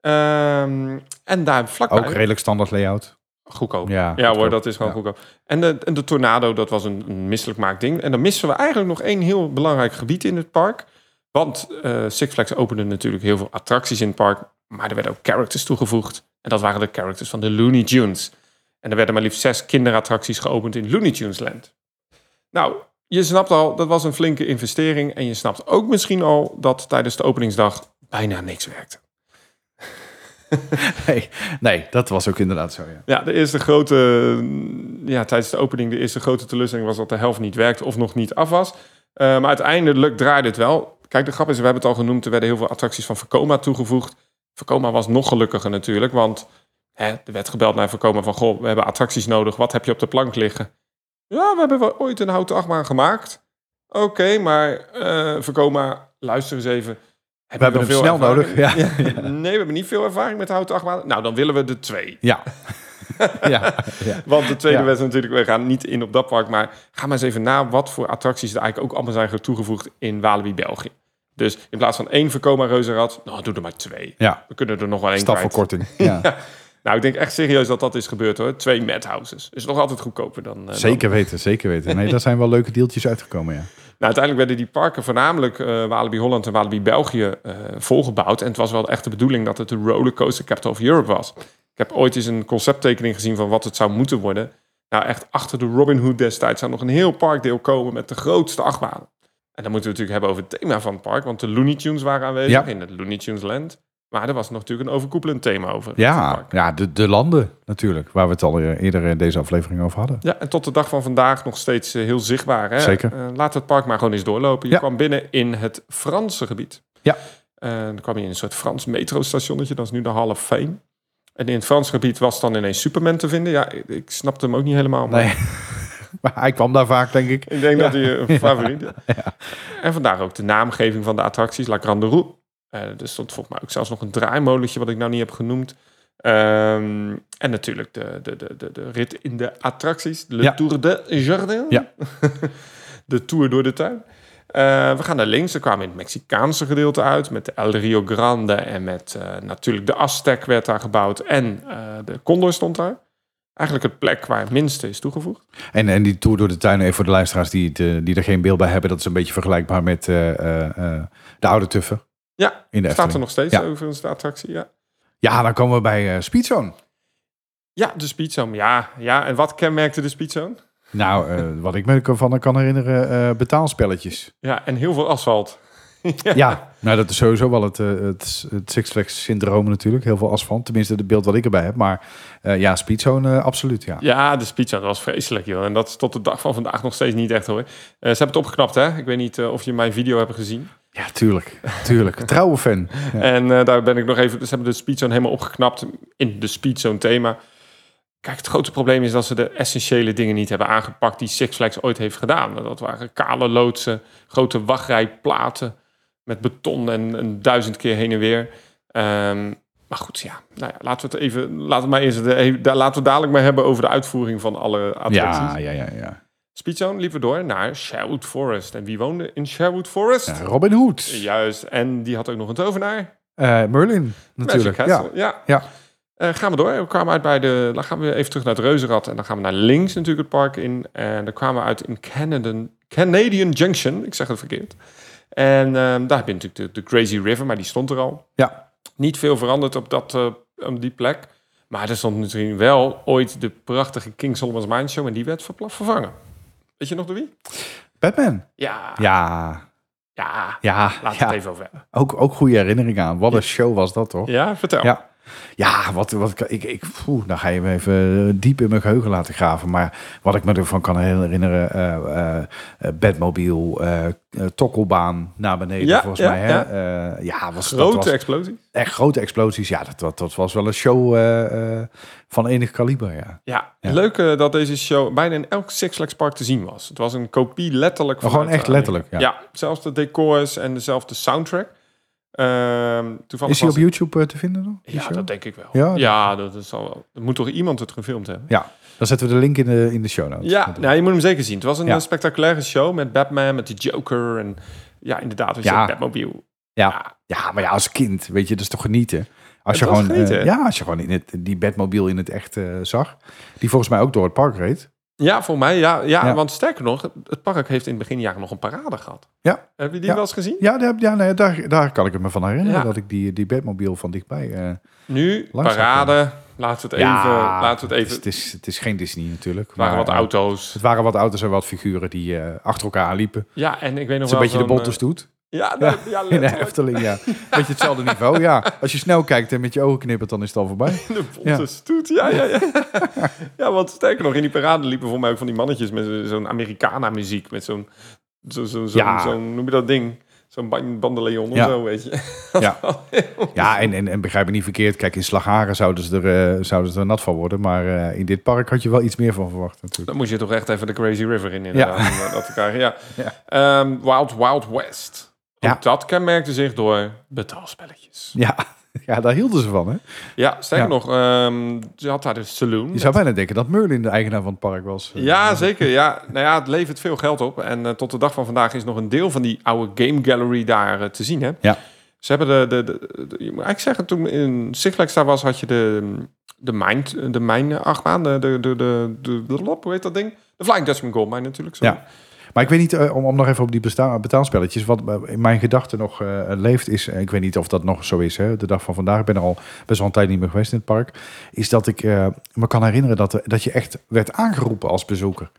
[SPEAKER 2] Ehm, en daar vlakbij...
[SPEAKER 1] Ook redelijk standaard layout.
[SPEAKER 2] Goedkoop.
[SPEAKER 1] Ja,
[SPEAKER 2] Ja
[SPEAKER 1] goedkoop.
[SPEAKER 2] hoor, dat is gewoon
[SPEAKER 1] Ja.
[SPEAKER 2] goedkoop. En de, en de Tornado, dat was een, een misselijk maakt ding. En dan missen we eigenlijk nog één heel belangrijk gebied in het park. Want eh, Six Flags opende natuurlijk heel veel attracties in het park. Maar er werden ook characters toegevoegd. En dat waren de characters van de Looney Tunes. En er werden maar liefst zes kinderattracties geopend in Looney Tunes Land. Nou, je snapt al, dat was een flinke investering. En je snapt ook misschien al dat tijdens de openingsdag bijna niks werkte.
[SPEAKER 1] Nee, nee, dat was ook inderdaad zo, ja.
[SPEAKER 2] Ja, de eerste grote, ja, tijdens de opening, de eerste grote teleurstelling was dat de helft niet werkte of nog niet af was. Eh, maar uiteindelijk draaide het wel. Kijk, de grap is, we hebben het al genoemd, er werden heel veel attracties van Vekoma toegevoegd. Vekoma was nog gelukkiger natuurlijk, want hè, er werd gebeld naar Vekoma van, goh, we hebben attracties nodig, wat heb je op de plank liggen? Ja, we hebben wel ooit een houten achtbaan gemaakt. Oké, maar Vekoma, luister eens even.
[SPEAKER 1] We hebben hem snel nodig. Ja.
[SPEAKER 2] Nee, we hebben niet veel ervaring met houten achtbanen. Nou, dan willen we de twee.
[SPEAKER 1] Ja, ja, ja.
[SPEAKER 2] Want de tweede
[SPEAKER 1] Ja.
[SPEAKER 2] was natuurlijk, we gaan niet in op dat park, maar ga maar eens even na wat voor attracties er eigenlijk ook allemaal zijn toegevoegd in Walibi België. Dus in plaats van één Vekoma reuzenrad, nou doe er maar twee.
[SPEAKER 1] ja.
[SPEAKER 2] We kunnen er nog wel één kwijt.
[SPEAKER 1] Stafverkorting. Ja.
[SPEAKER 2] Nou, ik denk echt serieus dat dat is gebeurd hoor. Twee madhouses. Is nog altijd goedkoper dan... eh, dan-
[SPEAKER 1] Zeker weten, zeker weten. Nee, daar zijn wel leuke deeltjes uitgekomen, ja.
[SPEAKER 2] Nou, uiteindelijk werden die parken voornamelijk eh, Walibi Holland en Walibi België eh, volgebouwd. En het was wel echt de bedoeling dat het de rollercoaster capital of Europe was. Ik heb ooit eens een concepttekening gezien van wat het zou moeten worden. Nou, echt achter de Robin Hood destijds zou nog een heel parkdeel komen met de grootste achtbanen. En dan moeten we het natuurlijk hebben over het thema van het park. Want de Looney Tunes waren aanwezig
[SPEAKER 1] Ja.
[SPEAKER 2] in het Looney Tunes Land. Maar er was nog natuurlijk een overkoepelend thema over.
[SPEAKER 1] Ja, ja de, de landen natuurlijk, waar we het al eh, eerder in deze aflevering over hadden.
[SPEAKER 2] Ja, en tot de dag van vandaag nog steeds eh, heel zichtbaar. Hè?
[SPEAKER 1] Zeker.
[SPEAKER 2] Eh, laat het park maar gewoon eens doorlopen. Je
[SPEAKER 1] Ja.
[SPEAKER 2] kwam binnen in het Franse gebied.
[SPEAKER 1] Ja.
[SPEAKER 2] En dan kwam je in een soort Frans metrostationnetje. Dat is nu de Hall of Fame. En in het Frans gebied was dan ineens Superman te vinden. Ja, ik, ik snapte hem ook niet helemaal. Maar
[SPEAKER 1] Nee, maar hij kwam daar vaak, denk ik.
[SPEAKER 2] ik denk dat hij een favoriet is. En vandaar ook de naamgeving van de attracties. La Grande Roue. Eh, er stond volgens mij ook zelfs nog een draaimolentje... wat ik nou niet heb genoemd. Ehm, en natuurlijk de, de, de, de, de rit in de attracties. Le
[SPEAKER 1] Ja.
[SPEAKER 2] Tour de Jardin.
[SPEAKER 1] Ja.
[SPEAKER 2] de tour door de tuin. Eh, we gaan naar links. We kwamen in het Mexicaanse gedeelte uit. Met de El Rio Grande. En met eh, natuurlijk de Aztec werd daar gebouwd. En eh, de Condor stond daar. Eigenlijk het plek waar het minste is toegevoegd.
[SPEAKER 1] En, en die tour door de tuin, even voor de luisteraars die, eh, die er geen beeld bij hebben, dat is een beetje vergelijkbaar met eh, eh, de oude tuffen
[SPEAKER 2] Ja,
[SPEAKER 1] in de
[SPEAKER 2] staat er nog steeds
[SPEAKER 1] Ja.
[SPEAKER 2] overigens de attractie. Ja.
[SPEAKER 1] Ja, dan komen we bij Speedzone.
[SPEAKER 2] Ja, de speedzone. Ja, ja, en wat kenmerkte de speedzone?
[SPEAKER 1] Nou, wat ik me van kan herinneren, betaalspelletjes.
[SPEAKER 2] Ja, en heel veel asfalt.
[SPEAKER 1] Ja, nou dat is sowieso wel het, eh, het, het Six Flags syndroom natuurlijk. Heel veel asfalt, tenminste het beeld wat ik erbij heb. Maar eh, ja, Speedzone eh, absoluut, ja.
[SPEAKER 2] Ja, de speedzone was vreselijk, joh. En dat is tot de dag van vandaag nog steeds niet echt, hoor. Eh, ze hebben het opgeknapt, hè? Ik weet niet of je mijn video hebt gezien.
[SPEAKER 1] Ja, tuurlijk. Tuurlijk. Trouwe fan. Ja.
[SPEAKER 2] En eh, daar ben ik nog even... Ze hebben de speedzone helemaal opgeknapt in de speedzone thema. Kijk, het grote probleem is dat ze de essentiële dingen niet hebben aangepakt... die Six Flags ooit heeft gedaan. Dat waren kale loodsen, grote wachtrijplaten... met beton en een duizend keer heen en weer. Ehm, maar goed, ja. Nou ja, laten we het even... Laten we, maar eerst, de- laten we dadelijk maar hebben over de uitvoering van alle attracties.
[SPEAKER 1] Ja, ja, ja, ja.
[SPEAKER 2] Speedzone liepen we door naar Sherwood Forest. En wie woonde in Sherwood Forest?
[SPEAKER 1] Ja, Robin Hood.
[SPEAKER 2] Juist, en die had ook nog een tovenaar.
[SPEAKER 1] Eh, Merlin, natuurlijk. Ja.
[SPEAKER 2] Ja.
[SPEAKER 1] Ja.
[SPEAKER 2] Eh, gaan we door. We kwamen uit bij de... Dan gaan we even terug naar het Reuzenrad. En dan gaan we naar links natuurlijk het park in. En dan kwamen we uit in Canadian, Canadian Junction. Ik zeg het verkeerd. En ehm, daar heb je natuurlijk de, de Crazy River, maar die stond er al.
[SPEAKER 1] Ja.
[SPEAKER 2] Niet veel veranderd op, dat, eh, op die plek. Maar er stond natuurlijk wel ooit de prachtige King Solomon's Mine Show. En die werd vervangen. Weet je nog door wie?
[SPEAKER 1] Batman.
[SPEAKER 2] Ja.
[SPEAKER 1] Ja,
[SPEAKER 2] Ja.
[SPEAKER 1] ja, ja.
[SPEAKER 2] het even over hebben.
[SPEAKER 1] Ook, ook goede herinnering aan. Wat een show was dat, toch?
[SPEAKER 2] Ja, vertel.
[SPEAKER 1] Ja. Ja, wat, wat ik, ik poeh, dan ga je me even eh, diep in mijn geheugen laten graven. Maar wat ik me ervan kan herinneren, eh eh eh, eh, tokkelbaan naar beneden
[SPEAKER 2] Ja,
[SPEAKER 1] volgens
[SPEAKER 2] ja,
[SPEAKER 1] mij. Hè?
[SPEAKER 2] ja.
[SPEAKER 1] Ja, was, dat
[SPEAKER 2] Grote
[SPEAKER 1] was
[SPEAKER 2] explosie.
[SPEAKER 1] echt grote explosies. Ja, dat, dat, dat was wel een show van enig kaliber, ja.
[SPEAKER 2] Ja,
[SPEAKER 1] Ja.
[SPEAKER 2] leuk dat deze show bijna in elk Six Flags park te zien was. Het was een kopie letterlijk
[SPEAKER 1] Maar
[SPEAKER 2] van
[SPEAKER 1] gewoon echt letterlijk, ja.
[SPEAKER 2] Ja. zelfs de decors en dezelfde soundtrack. Ehm toevallig
[SPEAKER 1] Is hij op
[SPEAKER 2] was-
[SPEAKER 1] YouTube eh, te vinden die
[SPEAKER 2] Ja,
[SPEAKER 1] show?
[SPEAKER 2] dat denk ik wel.
[SPEAKER 1] Ja?
[SPEAKER 2] Ja, dat, is al wel. Er moet toch iemand het gefilmd hebben?
[SPEAKER 1] Ja, dan zetten we de link in de, in de show notes.
[SPEAKER 2] Ja, nou, je moet hem zeker zien. Het was een
[SPEAKER 1] Ja.
[SPEAKER 2] eh, spectaculaire show met Batman, met de Joker en ja, inderdaad, je
[SPEAKER 1] Ja.
[SPEAKER 2] Batmobile.
[SPEAKER 1] Ja. ja, maar ja, als kind, weet je, dat is toch genieten. Als je
[SPEAKER 2] Het was
[SPEAKER 1] gewoon, eh, ja, als je gewoon in het, die Batmobile in het echt zag, die volgens mij ook door het park reed.
[SPEAKER 2] Ja, voor mij, ja, ja,
[SPEAKER 1] Ja.
[SPEAKER 2] Want sterker nog, het- het park heeft in het beginjaren nog een parade gehad.
[SPEAKER 1] Ja.
[SPEAKER 2] Heb je die
[SPEAKER 1] Ja.
[SPEAKER 2] wel eens gezien?
[SPEAKER 1] Ja, daar, ja nee, daar, daar kan ik me van herinneren dat ik die, die Batmobile van dichtbij. eh
[SPEAKER 2] Nu, parade, laten we het even... laten we het even
[SPEAKER 1] Het is, het, is, het is geen Disney natuurlijk.
[SPEAKER 2] Er waren
[SPEAKER 1] maar,
[SPEAKER 2] wat
[SPEAKER 1] eh,
[SPEAKER 2] auto's.
[SPEAKER 1] Het waren wat auto's en wat figuren die eh, achter elkaar liepen.
[SPEAKER 2] Ja, en ik weet nog
[SPEAKER 1] Het
[SPEAKER 2] wel
[SPEAKER 1] een beetje de stoet.
[SPEAKER 2] eh, Ja, ja,
[SPEAKER 1] In de. Efteling, ja. Beetje hetzelfde niveau, ja. Als je snel kijkt en met je ogen knippert, dan is het al voorbij.
[SPEAKER 2] De bonte
[SPEAKER 1] Ja.
[SPEAKER 2] stoet, ja, ja, ja. ja, want sterker nog, in die parade liepen voor mij ook van die mannetjes met zo- zo'n Americana-muziek. Met zo'n, zo, zo, zo,
[SPEAKER 1] Ja.
[SPEAKER 2] zo'n, noem je dat ding? Zo'n ban- bandeleon of
[SPEAKER 1] Ja.
[SPEAKER 2] zo, weet je.
[SPEAKER 1] Ja, ja en, en, en begrijp me niet verkeerd. Kijk, in Slagharen zouden ze er, eh, zouden ze er nat van worden. Maar eh, in dit park had je wel iets meer van verwacht natuurlijk.
[SPEAKER 2] Dan moest je toch echt even de Crazy River in, inderdaad, eh, dat. Ja.
[SPEAKER 1] Ja.
[SPEAKER 2] Ehm, Wild Wild West. Ook
[SPEAKER 1] Ja.
[SPEAKER 2] dat kenmerkte zich door betaalspelletjes.
[SPEAKER 1] Ja, Ja, daar hielden ze van, hè?
[SPEAKER 2] Ja, sterker
[SPEAKER 1] Ja.
[SPEAKER 2] nog, ehm, ze had daar de saloon.
[SPEAKER 1] Je zou bijna denken dat Merlin de eigenaar van het park was.
[SPEAKER 2] Ja, zeker. Ja, nou ja, het levert veel geld op. En eh, tot de dag van vandaag is nog een deel van die oude game gallery daar eh, te zien. Hè?
[SPEAKER 1] Ja.
[SPEAKER 2] Ze hebben de, de, de, de- je moet eigenlijk zeggen, toen in Flags daar was, had je de, de Mine, de Mine achtbaan, de, de, de, de, de, de, hoe heet dat ding? De Flying Dutchman Gold Mine natuurlijk. sorry.
[SPEAKER 1] Ja. Maar ik weet niet, eh, om, om nog even op die betaalspelletjes, wat eh, in mijn gedachten nog eh, leeft is, ik weet niet of dat nog zo is, hè, de dag van vandaag, ik ben er al best wel een tijd niet meer geweest in het park, is dat ik me kan herinneren dat, dat je echt werd aangeroepen als bezoeker.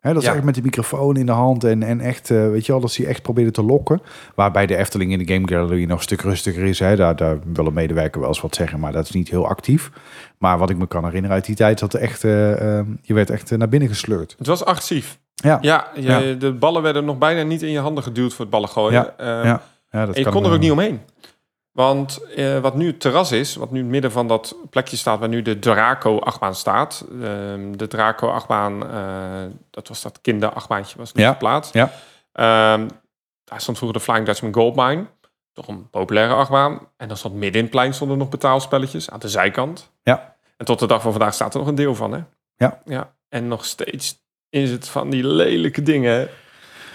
[SPEAKER 1] Dat is
[SPEAKER 2] Ja.
[SPEAKER 1] echt met die microfoon in de hand en, en echt, weet je wel, dat ze je echt probeerden te lokken. Waarbij de Efteling in de Game Gallery nog een stuk rustiger is. Hè. Daar, daar wil een medewerker wel eens wat zeggen, maar dat is niet heel actief. Maar wat ik me kan herinneren uit die tijd, dat echt, je werd echt naar binnen gesleurd.
[SPEAKER 2] Het was agressief.
[SPEAKER 1] Ja,
[SPEAKER 2] Ja, je, de ballen werden nog bijna niet in je handen geduwd voor het ballen gooien.
[SPEAKER 1] Ja,
[SPEAKER 2] Ehm,
[SPEAKER 1] ja. ja dat kan
[SPEAKER 2] kon er ook niet omheen. Want eh, wat nu het terras is, wat nu in het midden van dat plekje staat waar nu de Draco-achtbaan staat. ehm, de Draco-achtbaan, eh, dat was dat kinderachtbaantje, was nu
[SPEAKER 1] Ja,
[SPEAKER 2] geplaatst.
[SPEAKER 1] ja.
[SPEAKER 2] Ehm, daar stond vroeger de Flying Dutchman Goldmine. Toch een populaire achtbaan. En dan stond midden in het plein stonden nog betaalspelletjes aan de zijkant.
[SPEAKER 1] Ja.
[SPEAKER 2] En tot de dag van vandaag staat er nog een deel van, hè?
[SPEAKER 1] Ja.
[SPEAKER 2] ja. En nog steeds is het van die lelijke dingen.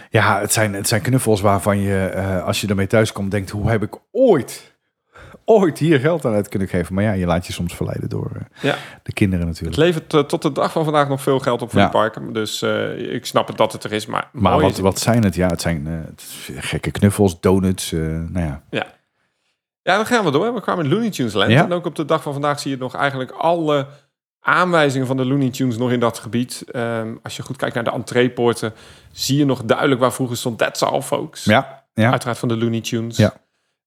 [SPEAKER 1] Ja, het zijn, het zijn knuffels waarvan je, eh, als je ermee thuis komt, denkt: hoe heb ik ooit, ooit hier geld aan uit kunnen geven? Maar ja, je laat je soms verleiden door eh,
[SPEAKER 2] Ja.
[SPEAKER 1] de kinderen
[SPEAKER 2] Het
[SPEAKER 1] natuurlijk.
[SPEAKER 2] levert eh, tot de dag van vandaag nog veel geld op voor
[SPEAKER 1] Ja.
[SPEAKER 2] die parken. Dus ik snap het dat het er is. Maar,
[SPEAKER 1] Maar wat, wat zijn het? Ja, het zijn het gekke knuffels, donuts. nou ja,
[SPEAKER 2] Ja, dan gaan we door. We kwamen in Looney Tunes Land.
[SPEAKER 1] Ja.
[SPEAKER 2] En ook op de dag van vandaag zie je nog eigenlijk alle aanwijzingen van de Looney Tunes nog in dat gebied. Ehm, als je goed kijkt naar de entreepoorten, zie je nog duidelijk waar vroeger stond That's All Folks.
[SPEAKER 1] ja, ja.
[SPEAKER 2] Uiteraard van de Looney Tunes.
[SPEAKER 1] Ja.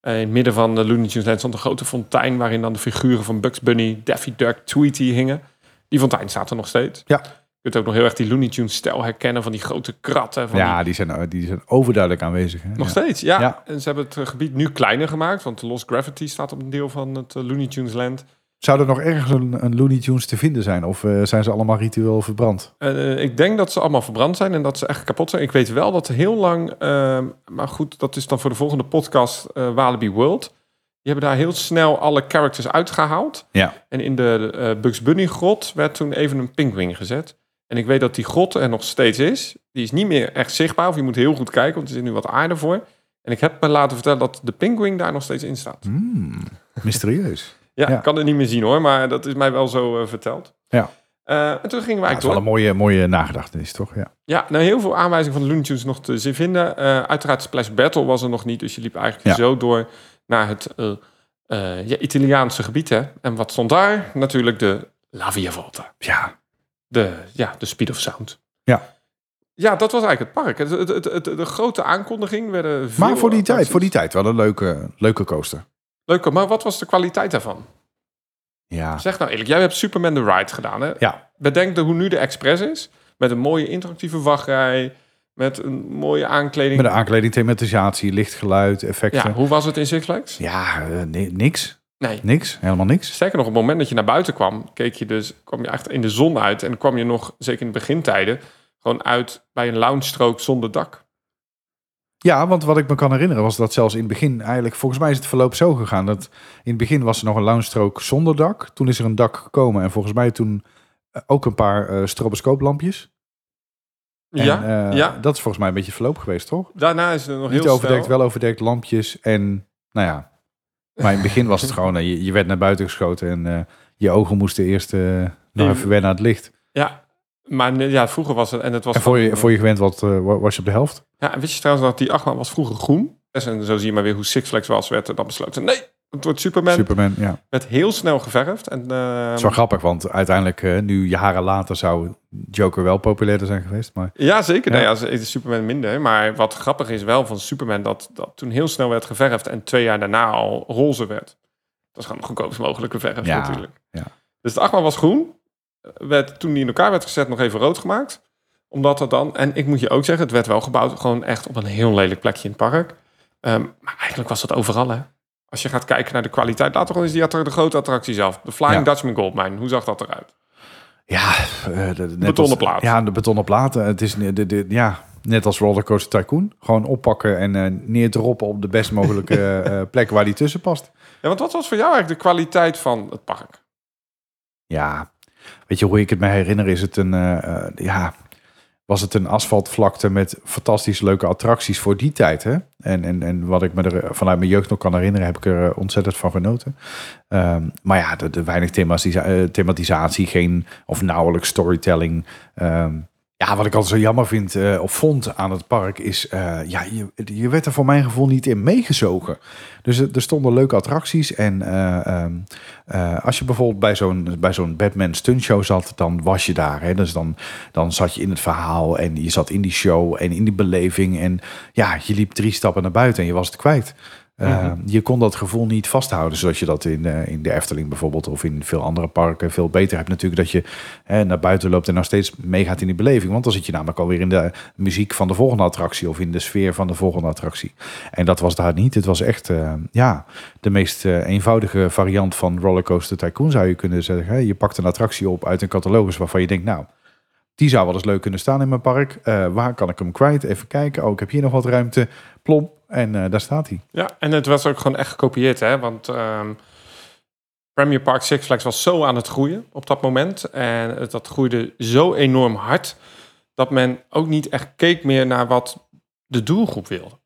[SPEAKER 2] Eh, in het midden van de Looney Tunes Land stond een grote fontein... waarin dan de figuren van Bugs Bunny, Daffy Duck, Tweety hingen. Die fontein staat er nog steeds.
[SPEAKER 1] Ja.
[SPEAKER 2] Je kunt ook nog heel erg die Looney Tunes stijl herkennen... van die grote kratten. Van
[SPEAKER 1] ja die, zijn, eh, die zijn overduidelijk aanwezig. Hè?
[SPEAKER 2] nog
[SPEAKER 1] ja.
[SPEAKER 2] steeds, ja.
[SPEAKER 1] Ja.
[SPEAKER 2] En ze hebben het gebied nu kleiner gemaakt, want de Lost Gravity staat op een deel van het eh, Looney Tunes Land.
[SPEAKER 1] Zou er nog ergens een, een Looney Tunes te vinden zijn? Of eh, zijn ze allemaal ritueel verbrand?
[SPEAKER 2] Eh, ik denk dat ze allemaal verbrand zijn en dat ze echt kapot zijn. Ik weet wel dat heel lang, ehm, maar goed, dat is dan voor de volgende podcast eh Walibi World. Die hebben daar heel snel alle characters uitgehaald.
[SPEAKER 1] Ja.
[SPEAKER 2] En in de Bugs Bunny grot werd toen even een pinguïn gezet. En ik weet dat die grot er nog steeds is. Die is niet meer echt zichtbaar, of je moet heel goed kijken, want er zit nu wat aarde voor. En ik heb me laten vertellen dat de pinguïn daar nog steeds in staat.
[SPEAKER 1] Hmm, mysterieus.
[SPEAKER 2] Ja, ik kan het niet meer zien hoor, maar dat is mij wel zo eh, verteld.
[SPEAKER 1] Ja.
[SPEAKER 2] Eh, en toen gingen we
[SPEAKER 1] Ja, dat
[SPEAKER 2] eigenlijk
[SPEAKER 1] is wel
[SPEAKER 2] door.
[SPEAKER 1] een mooie, mooie nagedachtenis, toch? Ja.
[SPEAKER 2] Ja, nou heel veel aanwijzingen van de Looney Tunes nog te vinden. Eh, uiteraard Splash Battle was er nog niet, dus je liep eigenlijk
[SPEAKER 1] Ja.
[SPEAKER 2] zo door naar het ja, Italiaanse gebied. Hè? En wat stond daar? Natuurlijk de La Via Volta.
[SPEAKER 1] ja.
[SPEAKER 2] De, ja, de Speed of Sound.
[SPEAKER 1] Ja.
[SPEAKER 2] Ja, dat was eigenlijk het park. Het, het, het, het- de grote aankondiging werden
[SPEAKER 1] Maar voor die tijd, voor die tijd wel een leuke, leuke coaster.
[SPEAKER 2] Leuk, maar wat was de kwaliteit daarvan?
[SPEAKER 1] Ja.
[SPEAKER 2] Zeg nou eerlijk, jij hebt Superman the Ride gedaan hè?
[SPEAKER 1] Ja.
[SPEAKER 2] Bedenk de, hoe nu de Express is. Met een mooie interactieve wachtrij. Met een mooie aankleding.
[SPEAKER 1] Met de aankleding, thematisatie, lichtgeluid, effecten.
[SPEAKER 2] ja, hoe was het in Six Flags?
[SPEAKER 1] Ja, eh, ni- niks.
[SPEAKER 2] Nee.
[SPEAKER 1] Niks. Helemaal niks.
[SPEAKER 2] Sterker nog, op het moment dat je naar buiten kwam, keek je dus, kwam je echt in de zon uit. En kwam je nog, zeker in de begintijden, gewoon uit bij een lounge strook zonder dak.
[SPEAKER 1] Ja, want wat ik me kan herinneren was dat zelfs in het begin eigenlijk... Volgens mij is het verloop zo gegaan dat in het begin was er nog een lounge-strook zonder dak. Toen is er een dak gekomen en volgens mij toen eh, ook een paar eh stroboscooplampjes. En,
[SPEAKER 2] ja,
[SPEAKER 1] eh,
[SPEAKER 2] ja.
[SPEAKER 1] Dat is volgens mij een beetje verloop geweest, toch?
[SPEAKER 2] Daarna is het nog
[SPEAKER 1] Niet
[SPEAKER 2] heel
[SPEAKER 1] overdekt,
[SPEAKER 2] snel.
[SPEAKER 1] wel overdekt, lampjes en nou ja. Maar in het begin was het gewoon, je, je werd naar buiten geschoten en je ogen moesten eerst nog even wennen aan het licht.
[SPEAKER 2] Ja, maar nee, ja, vroeger was het, en het was...
[SPEAKER 1] En voor je, voor je gewend wat, eh, wa- was je op de helft?
[SPEAKER 2] Ja, en weet je trouwens dat die achtbaan was vroeger groen? En zo zie je maar weer hoe Six Flags was, werd er dan besloten. Nee, het wordt Superman.
[SPEAKER 1] Superman, ja.
[SPEAKER 2] Werd heel snel geverfd. En,
[SPEAKER 1] Het is wel grappig, want uiteindelijk, eh, nu jaren later, zou Joker wel populairder zijn geweest. Maar
[SPEAKER 2] Ja, zeker.
[SPEAKER 1] Ja.
[SPEAKER 2] Nou ja, is Superman minder. Maar wat grappig is wel van Superman... dat, dat toen heel snel werd geverfd... en twee jaar daarna al roze werd. Dat is gewoon de goedkoopst mogelijke verf
[SPEAKER 1] Ja,
[SPEAKER 2] natuurlijk.
[SPEAKER 1] ja.
[SPEAKER 2] Dus de achtbaan was groen. Werd, toen die in elkaar werd gezet nog even rood gemaakt. Omdat er dan... En ik moet je ook zeggen, het werd wel gebouwd... gewoon echt op een heel lelijk plekje in het park. Ehm, maar eigenlijk was dat overal, hè. Als je gaat kijken naar de kwaliteit... laten we gewoon eens die de grote attractie zelf. De Flying
[SPEAKER 1] Ja.
[SPEAKER 2] Dutchman Goldmine. Hoe zag dat eruit?
[SPEAKER 1] ja, eh, de, de- net
[SPEAKER 2] Betonnen
[SPEAKER 1] als-
[SPEAKER 2] plaat.
[SPEAKER 1] Ja, de betonnen platen. Het is, de, de, ja, net als Rollercoaster Tycoon. Gewoon oppakken en eh neerdroppen op de best mogelijke eh, plek waar die tussen past.
[SPEAKER 2] Ja, want wat was voor jou eigenlijk de kwaliteit van het park?
[SPEAKER 1] Ja, weet je hoe ik het me herinner? Is het een, eh, eh, ja, was het een asfaltvlakte met fantastisch leuke attracties voor die tijd. Hè? En, en, en wat ik me er eh, vanuit mijn jeugd nog kan herinneren, heb ik er ontzettend van genoten. Ehm, maar ja, de, de weinig thematisa- thematisatie, geen of nauwelijks storytelling. Ehm, ja, wat ik altijd zo jammer vind eh, of vond aan het park is, eh, ja, je, je werd er voor mijn gevoel niet in meegezogen. Dus er, er stonden leuke attracties en eh, ehm, eh, als je bijvoorbeeld bij zo'n bij zo'n Batman stuntshow zat, dan was je daar. Hè? Dus dan, dan zat je in het verhaal en je zat in die show en in die beleving en ja, je liep drie stappen naar buiten en je was het kwijt. Uh, Je kon dat gevoel niet vasthouden, zoals je dat in, eh, in de Efteling bijvoorbeeld of in veel andere parken veel beter hebt. Natuurlijk dat je naar buiten loopt en nog steeds meegaat in die beleving. Want dan zit je namelijk alweer in de muziek van de volgende attractie of in de sfeer van de volgende attractie. En dat was daar niet. Het was echt eh, ja, de meest eh, eenvoudige variant van Rollercoaster Tycoon zou je kunnen zeggen. Je pakt een attractie op uit een catalogus waarvan je denkt, nou, die zou wel eens leuk kunnen staan in mijn park. Eh, waar kan ik hem kwijt? Even kijken. Oh, ik heb hier nog wat ruimte. Plom. En eh, daar staat hij.
[SPEAKER 2] Ja, en het was ook gewoon echt gekopieerd, hè? Want ehm, Premier Park Six Flags was zo aan het groeien op dat moment. En het- dat groeide zo enorm hard dat men ook niet echt keek meer naar wat de doelgroep wilde.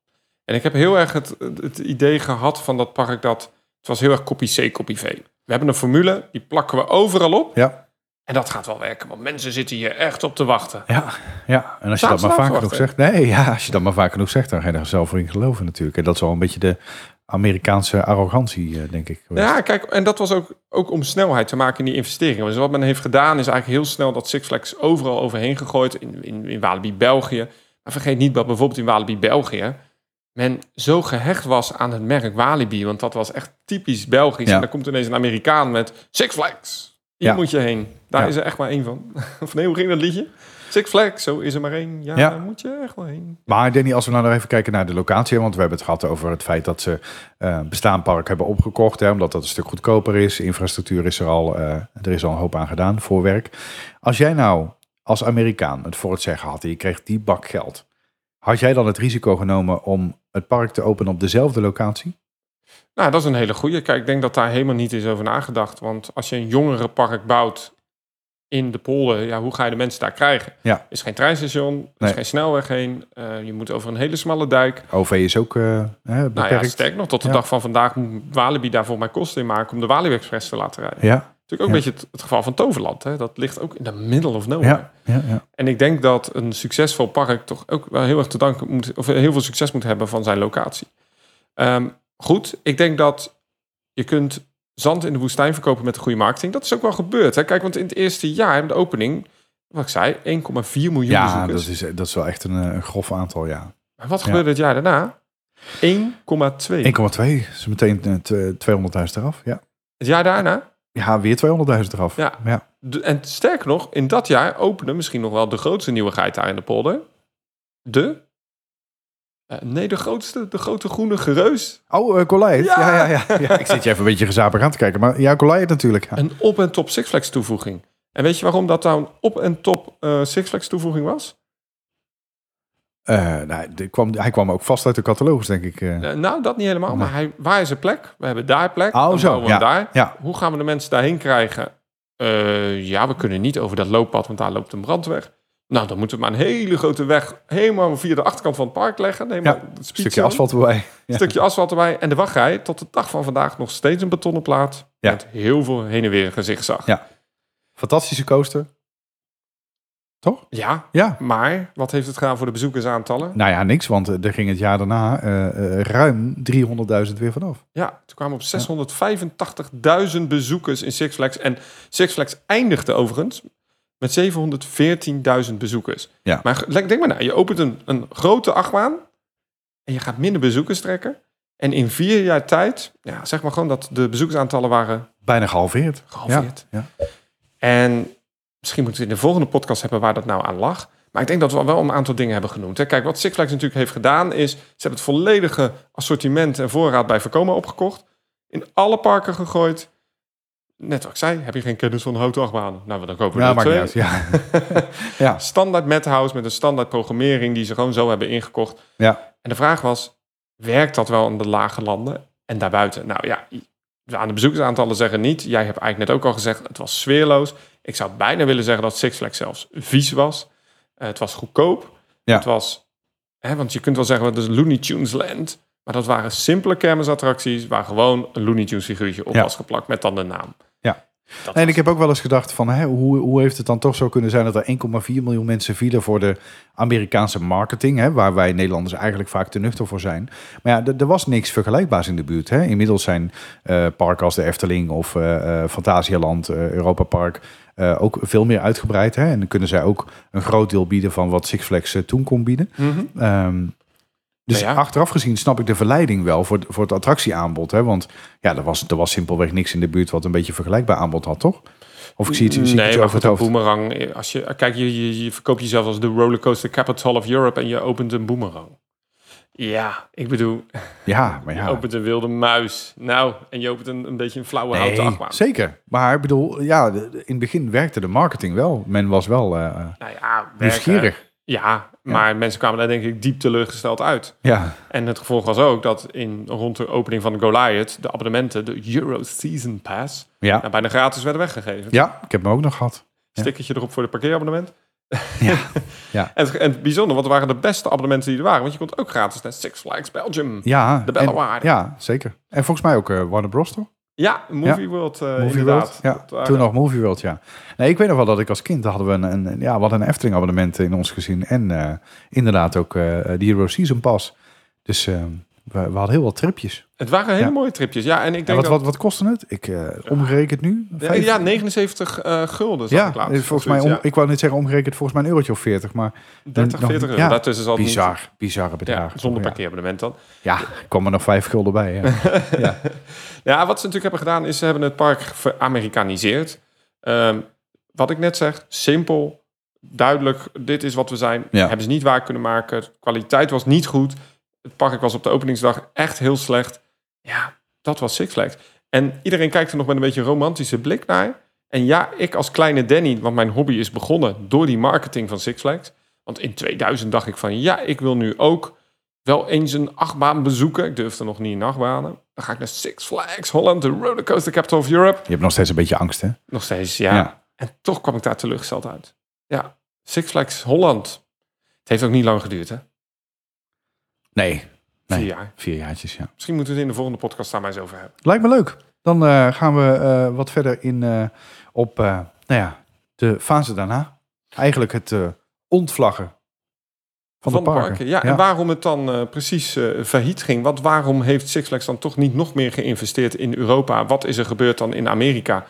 [SPEAKER 2] En ik heb heel erg het, het idee gehad van dat park dat het was heel erg copy C, copy V. We hebben een formule, die plakken we overal op.
[SPEAKER 1] Ja.
[SPEAKER 2] En dat gaat wel werken, want mensen zitten hier echt op te wachten.
[SPEAKER 1] Ja, ja. En als je dat maar vaak genoeg zegt. Nee, ja, als je dat maar vaak genoeg zegt, dan ga je er zelf in geloven natuurlijk. En dat is wel een beetje de Amerikaanse arrogantie, eh, denk ik. geweest.
[SPEAKER 2] Ja, kijk, en dat was ook, ook om snelheid te maken in die investeringen. Dus wat men heeft gedaan is eigenlijk heel snel dat Six Flags overal overheen gegooid. In, in, in Walibi België. Maar vergeet niet dat bijvoorbeeld in Walibi België... men zo gehecht was aan het merk Walibi. Want dat was echt typisch Belgisch.
[SPEAKER 1] Ja.
[SPEAKER 2] En dan komt ineens een Amerikaan met Six Flags. Hier
[SPEAKER 1] Ja.
[SPEAKER 2] moet je heen. Daar
[SPEAKER 1] Ja.
[SPEAKER 2] is er echt maar één van. Of nee, hoe ging dat liedje? Six Flags, zo is er maar één. Ja,
[SPEAKER 1] Ja.
[SPEAKER 2] daar moet je echt wel heen.
[SPEAKER 1] Maar Danny, als we nou nog even kijken naar de locatie, want we hebben het gehad over het feit dat ze eh bestaand park hebben opgekocht, hè, omdat dat een stuk goedkoper is. Infrastructuur is er al, eh, er is al een hoop aan gedaan, voorwerk. Als jij nou als Amerikaan het voor het zeggen had en je kreeg die bak geld, had jij dan het risico genomen om het park te openen op dezelfde locatie?
[SPEAKER 2] Nou, dat is een hele goeie. Kijk, ik denk dat daar helemaal niet is over nagedacht. Want als je een jongerenpark bouwt in de polder, ja, hoe ga je de mensen daar krijgen?
[SPEAKER 1] Ja.
[SPEAKER 2] Er is geen treinstation, er is geen snelweg heen. eh, je moet over een hele smalle dijk.
[SPEAKER 1] OV is ook eh, hè, beperkt.
[SPEAKER 2] Nou ja, sterk nog, tot de
[SPEAKER 1] Ja.
[SPEAKER 2] dag van vandaag moet Walibi daarvoor mijn kosten in maken om de Walibi Express te laten rijden.
[SPEAKER 1] ja,
[SPEAKER 2] Natuurlijk ook
[SPEAKER 1] Ja.
[SPEAKER 2] een beetje het, het geval van Toverland. Hè? Dat ligt ook in the middle of nowhere.
[SPEAKER 1] ja, ja, ja.
[SPEAKER 2] En ik denk dat een succesvol park toch ook wel heel erg te danken moet, of heel veel succes moet hebben van zijn locatie. Ehm, goed, ik denk dat je kunt zand in de woestijn verkopen met de goede marketing. Dat is ook wel gebeurd. Hè? Kijk, want in het eerste jaar, de opening, wat ik zei, 1,4 miljoen
[SPEAKER 1] ja
[SPEAKER 2] bezoekers.
[SPEAKER 1] dat, is, dat is wel echt een, eh, een grof aantal, ja.
[SPEAKER 2] Maar wat
[SPEAKER 1] Ja.
[SPEAKER 2] gebeurde het jaar daarna? 1,2.
[SPEAKER 1] 1,2 is meteen eh, t- 200.000 eraf, ja.
[SPEAKER 2] Het jaar daarna?
[SPEAKER 1] Ja, weer 200.000 eraf.
[SPEAKER 2] Ja.
[SPEAKER 1] ja.
[SPEAKER 2] En sterker nog, in dat jaar opende misschien nog wel de grootste nieuwigheid daar in de polder. De... eh, nee, de grootste, de grote groene gereus.
[SPEAKER 1] Oh, uh, Goliath. Ja.
[SPEAKER 2] Ja.
[SPEAKER 1] Ja, ja, ja, Ik zit je even een beetje gezapig aan te kijken. Maar ja, Goliath natuurlijk. Ja.
[SPEAKER 2] Een op- en top Six Flags toevoeging. En weet je waarom dat nou een op- en top eh, Six Flags toevoeging was?
[SPEAKER 1] Nou, kwam, hij kwam ook vast uit de catalogus, denk ik.
[SPEAKER 2] nou, dat niet helemaal.
[SPEAKER 1] Nee.
[SPEAKER 2] Maar hij, waar is een plek? We hebben daar plek.
[SPEAKER 1] Oh, zo,
[SPEAKER 2] we
[SPEAKER 1] ja.
[SPEAKER 2] daar.
[SPEAKER 1] Ja.
[SPEAKER 2] Hoe gaan we de mensen daarheen krijgen? Ja, we kunnen niet over dat looppad, want daar loopt een brandweg. Nou, dan moeten we maar een hele grote weg helemaal via de achterkant van het park leggen.
[SPEAKER 1] Ja,
[SPEAKER 2] het
[SPEAKER 1] Een stukje asfalt erbij. Ja.
[SPEAKER 2] stukje asfalt erbij. En de wachtrij tot de dag van vandaag nog steeds een betonnen plaat.
[SPEAKER 1] Ja.
[SPEAKER 2] Met heel veel heen en weer gezichtsag.
[SPEAKER 1] Ja. Fantastische coaster. Toch?
[SPEAKER 2] ja,
[SPEAKER 1] Ja.
[SPEAKER 2] maar wat heeft het gedaan voor de bezoekersaantallen?
[SPEAKER 1] Nou ja, niks, want eh, er ging het jaar daarna eh, eh, ruim 300.000 weer vanaf.
[SPEAKER 2] Ja, toen kwamen op 685.000 bezoekers in Six Flags. En Six Flags eindigde overigens met 714.000 bezoekers.
[SPEAKER 1] Ja.
[SPEAKER 2] Maar denk maar na, je opent een, een grote achtbaan en je gaat minder bezoekers trekken. En in vier jaar tijd, ja, zeg maar gewoon dat de bezoekersaantallen waren
[SPEAKER 1] Bijna gehalveerd.
[SPEAKER 2] gehalveerd.
[SPEAKER 1] Ja.
[SPEAKER 2] En misschien moeten we in de volgende podcast hebben waar dat nou aan lag. Maar ik denk dat we wel een aantal dingen hebben genoemd. Hè. Kijk, wat Six Flags natuurlijk heeft gedaan is... ze hebben het volledige assortiment en voorraad bij Vekoma opgekocht. In alle parken gegooid. Net wat ik zei, heb je geen kennis van houten achtbanen? Nou, dan kopen we
[SPEAKER 1] Ja,
[SPEAKER 2] er
[SPEAKER 1] niet
[SPEAKER 2] twee.
[SPEAKER 1] uit. Ja. ja.
[SPEAKER 2] Standaard Madhouse met een standaard programmering die ze gewoon zo hebben ingekocht.
[SPEAKER 1] ja.
[SPEAKER 2] En de vraag was, werkt dat wel in de lage landen en daarbuiten? Nou ja, aan de bezoekersaantallen zeggen niet. Jij hebt eigenlijk net ook al gezegd, het was sfeerloos. Ik zou bijna willen zeggen dat Six Flags zelfs vies was. Eh, het was goedkoop.
[SPEAKER 1] Ja.
[SPEAKER 2] Het was, hè, want je kunt wel zeggen, het is Looney Tunes Land. Maar dat waren simpele kermisattracties waar gewoon een Looney Tunes figuurtje op
[SPEAKER 1] Ja.
[SPEAKER 2] was geplakt met dan de naam.
[SPEAKER 1] Ja.
[SPEAKER 2] Dat
[SPEAKER 1] En ik heb ook wel eens gedacht van hè, hoe, hoe heeft het dan toch zo kunnen zijn dat er 1,4 miljoen mensen vielen voor de Amerikaanse marketing, hè, waar wij Nederlanders eigenlijk vaak te nuchter voor zijn. Maar ja, er- was niks vergelijkbaars in de buurt. Hè. Inmiddels zijn eh, parken als de Efteling of eh eh, Fantasialand, Europa Park ook veel meer uitgebreid. Hè. En dan kunnen zij ook een groot deel bieden van wat Six Flags toen kon bieden.
[SPEAKER 2] Mhm.
[SPEAKER 1] Ehm, dus
[SPEAKER 2] Nou ja.
[SPEAKER 1] achteraf gezien snap ik de verleiding wel voor, voor het attractieaanbod. Hè? Want ja, er was, er was simpelweg niks in de buurt wat een beetje vergelijkbaar aanbod had, toch? Of ik zie het, zie
[SPEAKER 2] nee,
[SPEAKER 1] het
[SPEAKER 2] maar
[SPEAKER 1] over het hoofd.
[SPEAKER 2] boomerang. Als je, kijk, je, je, je verkoopt jezelf als de rollercoaster capital of Europe en je opent een boomerang. Ja, ik bedoel,
[SPEAKER 1] Ja, maar
[SPEAKER 2] je
[SPEAKER 1] ja.
[SPEAKER 2] opent een wilde muis. Nou, en je opent een, een beetje een flauwe houten
[SPEAKER 1] Nee,
[SPEAKER 2] achtbaan.
[SPEAKER 1] zeker. Maar ik bedoel, ja, in het begin werkte de marketing wel. Men was wel eh,
[SPEAKER 2] Nou ja, werken.
[SPEAKER 1] nieuwsgierig.
[SPEAKER 2] Ja, maar mensen kwamen daar denk ik diep teleurgesteld uit.
[SPEAKER 1] Ja,
[SPEAKER 2] En het gevolg was ook dat in, rond de opening van de Goliath de abonnementen, de Euro Season Pass,
[SPEAKER 1] ja.
[SPEAKER 2] nou, bijna gratis werden weggegeven.
[SPEAKER 1] ja, ik heb hem ook nog gehad. Ja.
[SPEAKER 2] Stickertje erop voor de parkeerabonnement.
[SPEAKER 1] Ja, ja.
[SPEAKER 2] En, het, en bijzonder, want het waren de beste abonnementen die er waren. Want je kon ook gratis naar Six Flags Belgium.
[SPEAKER 1] Ja,
[SPEAKER 2] De Bellewaarde.
[SPEAKER 1] Ja, zeker. En volgens mij ook eh, Warner Bros. toch?
[SPEAKER 2] Ja, Movie World eh
[SPEAKER 1] Movie
[SPEAKER 2] inderdaad.
[SPEAKER 1] World. Ja, toen nog Movie World, ja. Nee, ik weet nog wel dat ik als kind hadden we een, een, ja, hadden een Efteling abonnement in ons gezin. En eh, inderdaad ook eh de Hero Season Pass. Dus eh, we, we hadden heel wat tripjes.
[SPEAKER 2] Het waren hele
[SPEAKER 1] Ja.
[SPEAKER 2] mooie tripjes. Ja, en ik
[SPEAKER 1] En
[SPEAKER 2] denk
[SPEAKER 1] wat,
[SPEAKER 2] dat...
[SPEAKER 1] wat, wat kostte het? Ik eh omgerekend nu?
[SPEAKER 2] Ja,
[SPEAKER 1] Vijf-
[SPEAKER 2] ja, 79 eh gulden
[SPEAKER 1] Ja,
[SPEAKER 2] ik laatst.
[SPEAKER 1] volgens mij, om, ik wou net zeggen omgerekend volgens mij een eurotje of 40, maar
[SPEAKER 2] ja. 30,
[SPEAKER 1] nog-
[SPEAKER 2] 40 euro.
[SPEAKER 1] ja,
[SPEAKER 2] Daartussen het niet-
[SPEAKER 1] bizar, bizarre
[SPEAKER 2] Ja,
[SPEAKER 1] bedragen.
[SPEAKER 2] zonder parkeerabonnement dan.
[SPEAKER 1] Ja, kwam er nog vijf gulden bij. Ja. ja.
[SPEAKER 2] Wat ze natuurlijk hebben gedaan is ze hebben het park veramerikaniseerd. Ehm, wat ik net zeg, simpel, duidelijk, dit is wat we zijn.
[SPEAKER 1] Ja.
[SPEAKER 2] Hebben ze niet waar kunnen maken. De kwaliteit was niet goed. Het park was op de openingsdag echt heel slecht. Ja, dat was Six Flags. En iedereen kijkt er nog met een beetje een romantische blik naar. En ja, ik als kleine Danny, want mijn hobby is begonnen door die marketing van Six Flags. Want in 2000 dacht ik van, ja, ik wil nu ook wel eens een achtbaan bezoeken. Ik durfde nog niet in achtbanen. Dan ga ik naar Six Flags Holland, de rollercoaster capital of Europe.
[SPEAKER 1] Je hebt nog steeds een beetje angst, hè?
[SPEAKER 2] Nog steeds, ja.
[SPEAKER 1] Ja.
[SPEAKER 2] En toch kwam ik daar teleurgesteld uit. Ja, Six Flags Holland. Het heeft ook niet lang geduurd, hè?
[SPEAKER 1] Nee. nee.
[SPEAKER 2] Vier jaar.
[SPEAKER 1] Vier jaartjes, ja.
[SPEAKER 2] Misschien moeten we het in de volgende podcast daar maar eens over hebben.
[SPEAKER 1] Lijkt me leuk. Dan eh, gaan we eh, wat verder in eh, op nou ja, de fase daarna. Eigenlijk het ontvlaggen van, de parken.
[SPEAKER 2] Ja, en waarom het dan precies failliet ging. Wat, waarom heeft Six Flags dan toch niet nog meer geïnvesteerd in Europa? Wat is er gebeurd dan in Amerika?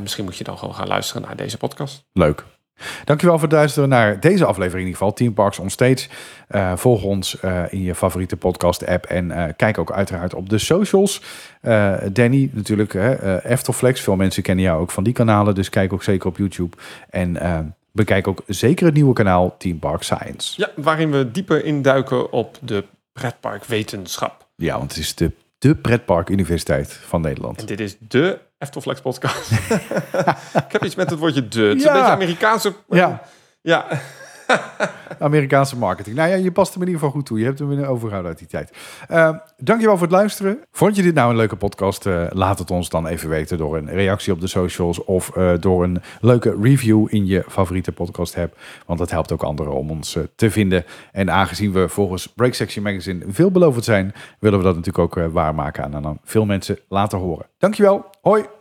[SPEAKER 2] Misschien moet je dan gewoon gaan luisteren naar deze podcast.
[SPEAKER 1] Leuk. Dankjewel voor het luisteren naar deze aflevering in ieder geval. Team Parks on Stage. Eh, volg ons eh, in je favoriete podcast app. En eh, kijk ook uiteraard op de socials. Danny natuurlijk, hè, Eftelflex. Veel mensen kennen jou ook van die kanalen. Dus kijk ook zeker op YouTube. En bekijk ook zeker het nieuwe kanaal Team Park Science.
[SPEAKER 2] Ja, waarin we dieper induiken op de pretparkwetenschap.
[SPEAKER 1] Ja, want het is de, de pretpark universiteit van Nederland.
[SPEAKER 2] En dit is de Eftelflex podcast. Ik heb iets met het woordje de. Het is
[SPEAKER 1] Ja.
[SPEAKER 2] een beetje Amerikaanse...
[SPEAKER 1] Ja,
[SPEAKER 2] Ja,
[SPEAKER 1] Amerikaanse marketing. Nou ja, je past hem in ieder geval goed toe. Je hebt hem weer overgehouden uit die tijd. Uh, dankjewel voor het luisteren. Vond je dit nou een leuke podcast? Uh, laat het ons dan even weten door een reactie op de socials of uh, door een leuke review in je favoriete podcast app. Want dat helpt ook anderen om ons uh, te vinden. En aangezien we volgens Break Section Magazine veelbelovend zijn, willen we dat natuurlijk ook waarmaken en aan veel mensen laten horen. Dankjewel. Hoi.